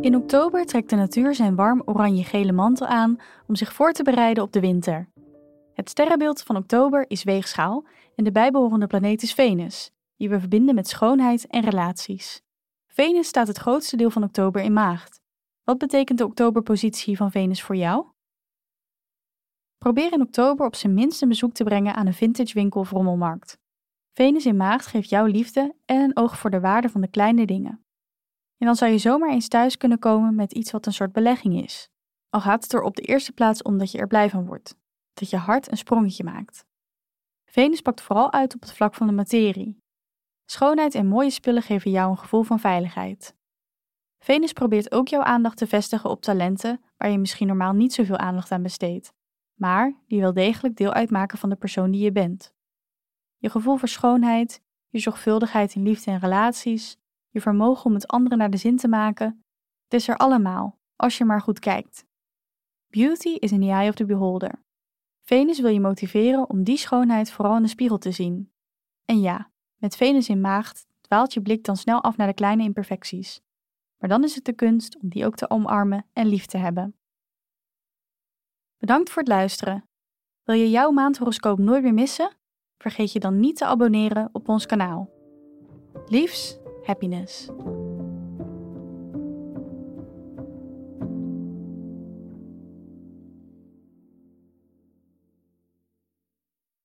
In oktober trekt de natuur zijn warm oranje-gele mantel aan om zich voor te bereiden op de winter. Het sterrenbeeld van oktober is weegschaal en de bijbehorende planeet is Venus, die we verbinden met schoonheid en relaties. Venus staat het grootste deel van oktober in maagd. Wat betekent de oktoberpositie van Venus voor jou? Probeer in oktober op zijn minst een bezoek te brengen aan een vintage winkel of rommelmarkt. Venus in maagd geeft jou liefde en een oog voor de waarde van de kleine dingen. En dan zou je zomaar eens thuis kunnen komen met iets wat een soort belegging is. Al gaat het er op de eerste plaats om dat je er blij van wordt, dat je hart een sprongetje maakt. Venus pakt vooral uit op het vlak van de materie. Schoonheid en mooie spullen geven jou een gevoel van veiligheid. Venus probeert ook jouw aandacht te vestigen op talenten waar je misschien normaal niet zoveel aandacht aan besteedt, maar die wel degelijk deel uitmaken van de persoon die je bent. Je gevoel voor schoonheid, je zorgvuldigheid in liefde en relaties, je vermogen om het anderen naar de zin te maken, het is er allemaal, als je maar goed kijkt. Beauty is in the eye of the beholder. Venus wil je motiveren om die schoonheid vooral in de spiegel te zien. En ja, met Venus in maagd dwaalt je blik dan snel af naar de kleine imperfecties. Maar dan is het de kunst om die ook te omarmen en lief te hebben. Bedankt voor het luisteren. Wil je jouw maandhoroscoop nooit meer missen? Vergeet je dan niet te abonneren op ons kanaal. Liefs, happiness.